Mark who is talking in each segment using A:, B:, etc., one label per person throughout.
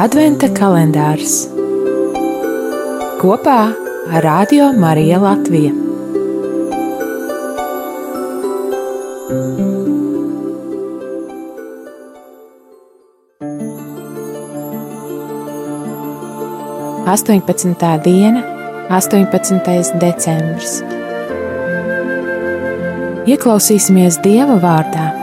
A: Adventa kalendārs kopā ar Radio Mariju Latviju. Astoņpadsmitā diena, 18. decembris. Ieklausīsimies Dieva vārdā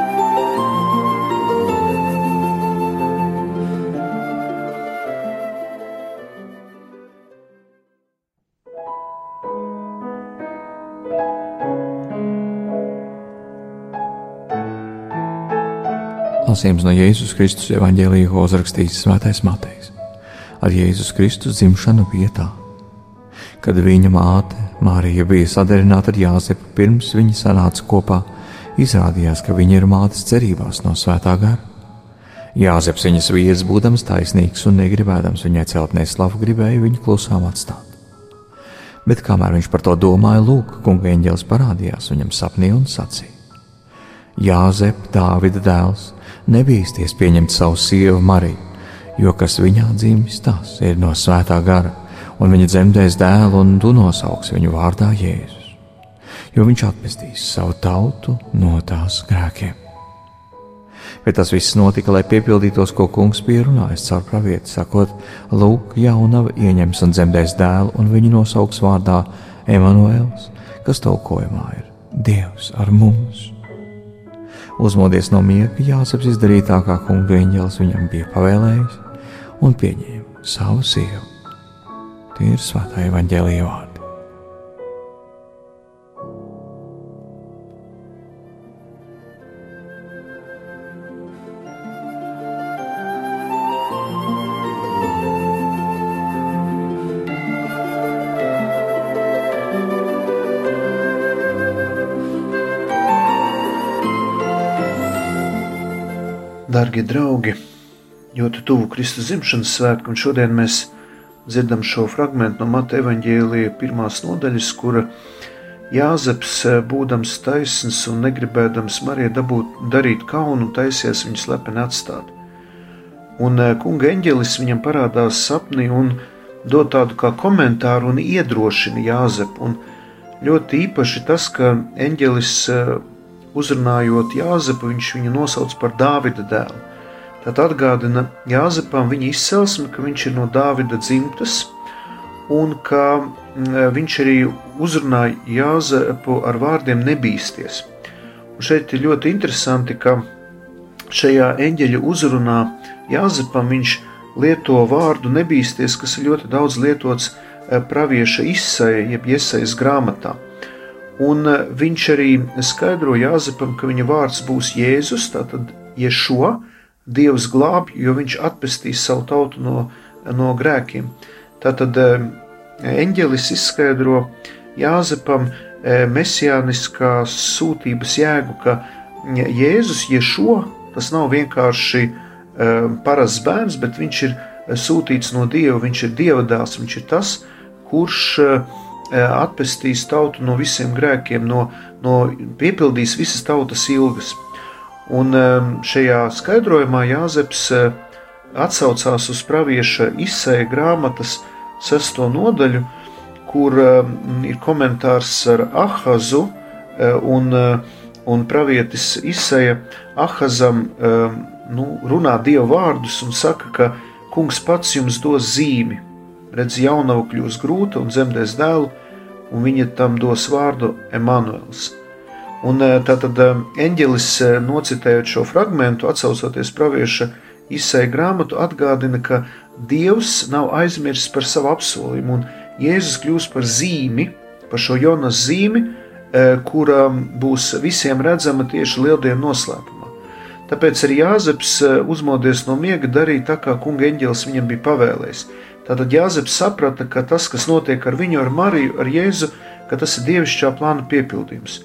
B: Lasījums no Jēzus Kristus evanģēlīja, ko uzrakstījis Svētais Matejs. Ar Jēzus Kristus dzimšanu bija tā, kad viņa māte Mārija bija sadarināta ar Jāzepu pirms viņi sanāca kopā, izrādījās, ka viņa ir mātes cerībās no svētā gara. Jāzeps viņas vīrs, būdams taisnīgs un negribēdams viņai celt neslavu, gribēja viņu klusām atstāt. Bet kamēr viņš par to domāja, lūk, kunga eņģēlis parādījās viņam sapnī un sacīja: Jāzep, Dāvida dēls, nebīsties pieņemt savu sievu Mariju, jo kas viņā dzimis, tas ir no svētā gara, un viņa dzemdēs dēlu, un tu nosauks viņu vārdā Jēzus, jo viņš atpestīs savu tautu no tās grēkiem. Bet tas viss notika, lai piepildītos, ko kungs bija runājis caur pravieti, sakot, lūk, jaunava ieņems un dzemdēs dēlu, un viņu nosauks vārdā Emanuēls, kas tulkojumā ir Dievs ar mums. Uzmodies no miega, Jāzeps izdarīja tā, kā kunga eņģēlis viņam bija pavēlējis, un pieņēma savu sievu. Tie ir svētā evaņģēlīja vārdi.
C: Darbie draugi, ļoti tuvu Kristus dzimšanas svētku, un šodien mēs dzirdam šo fragment no Mata evaņģēlīja pirmās nodaļas, kura Jāzeps, būdams taisns un negribēdams Marijai dabūt, darīt kaunu, taisies viņu slepeni atstāt. Un eh, kunga eņģelis viņam parādās sapnī un dod tādu kā komentāru un iedrošina Jāzepu. Un ļoti īpaši tas, ka eņģelis eh, uzrunājot Jāzepu, viņš viņu nosauc par Dāvida dēlu. Tad atgādina Jāzepam viņa izcelsmi, ka viņš ir no Dāvida dzimtas, un ka mm, viņš arī uzrunāja Jāzepu ar vārdiem nebīsties. Un šeit ir ļoti interesanti, ka šajā eņģeļa uzrunā Jāzepam viņš lieto vārdu nebīsties, kas ir ļoti daudz lietots eh, pravieša izsaja, jeb iesaistas grāmatā. Un eh, viņš arī skaidro Jāzepam, ka viņa vārds būs Jēzus, tātad Ješo, Dievs glābj, jo viņš atpestīs savu tautu no, no grēkiem. Tātad eh, eņģelis izskaidro Jāzepam eh, mesijāniskās sūtības jēgu, ka Jēzus Ješo tas nav vienkārši parasts bērns, bet viņš ir sūtīts no Dieva, viņš ir Dieva dēls, viņš ir tas, kurš atpestīs tautu no visiem grēkiem, no, no piepildīs visas tautas ilgas. Un eh, šajā skaidrojumā Jāzeps eh, atsaucās uz pravieša izsēja grāmatas sesto nodaļu, kur ir komentārs ar Ahazu un, un pravietis izsēja Ahazam nu, runā dievu vārdus un saka, ka kungs pats jums dos zīmi, redz, jaunava kļūs grūta un dzemdēs dēlu, un viņa tam dos vārdu Emanuels. Un eh, tātad eh, eņģelis eh, nocitējot šo fragment, atsaucoties pravieša izsēja grāmatu, atgādina, ka Dievs nav aizmirsis par savu apsolījumu, un Jēzus kļūs par zīmi, par šo Jonas zīmi, kura būs visiem redzama tieši lieldienu noslēpumā. Tāpēc arī Jāzeps uzmodies no miega darīja tā, kā kunga eņģelis viņam bija pavēlējis. Tātad Jāzeps saprata, ka tas, kas notiek ar viņu, ar Mariju, ar Jēzu, ka tas ir dievišķā plāna piepildījums.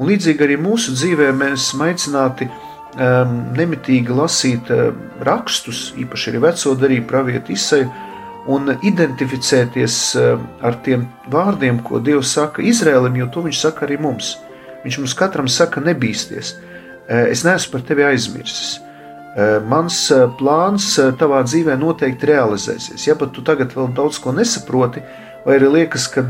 C: Un līdzīgi arī mūsu dzīvē mēs aicināti um, nemitīgi lasīt um, rakstus, īpaši arī veco darīju pravietu izsēju, un identificēties um, ar tiem vārdiem, ko Dievs saka Izrēlim, jo to viņš saka arī mums. Viņš mums katram saka, nebīsties. Uh, es neesmu par tevi aizmirsis. Mans plāns tavā dzīvē noteikti realizēsies. Ja pat tu tagad vēl daudz ko nesaproti, vai arī liekas, ka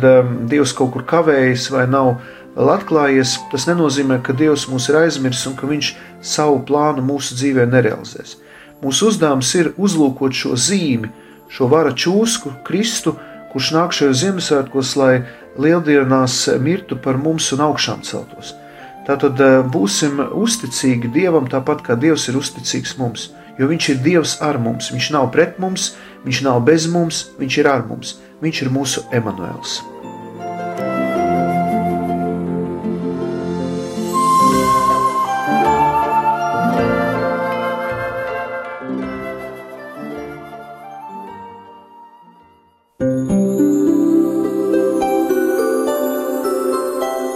C: Dievs kaut kur kavējas vai nav vēl atklājies, tas nenozīmē, ka Dievs mūs ir aizmirsis un ka Viņš savu plānu mūsu dzīvē nerealizēs. Mūsu uzdevums ir uzlūkot šo zīmi, šo vara čūsku, Kristu, kurš nāk šajos Ziemassvētkos, lai lieldienās mirtu par mums un augšām celtos. Tātad eh, būsim uzticīgi Dievam, tāpat kā Dievs ir uzticīgs mums. Jo Viņš ir Dievs ar mums, Viņš nav pret mums, Viņš nav bez mums, Viņš ir ar mums. Viņš ir mūsu Emanuēls.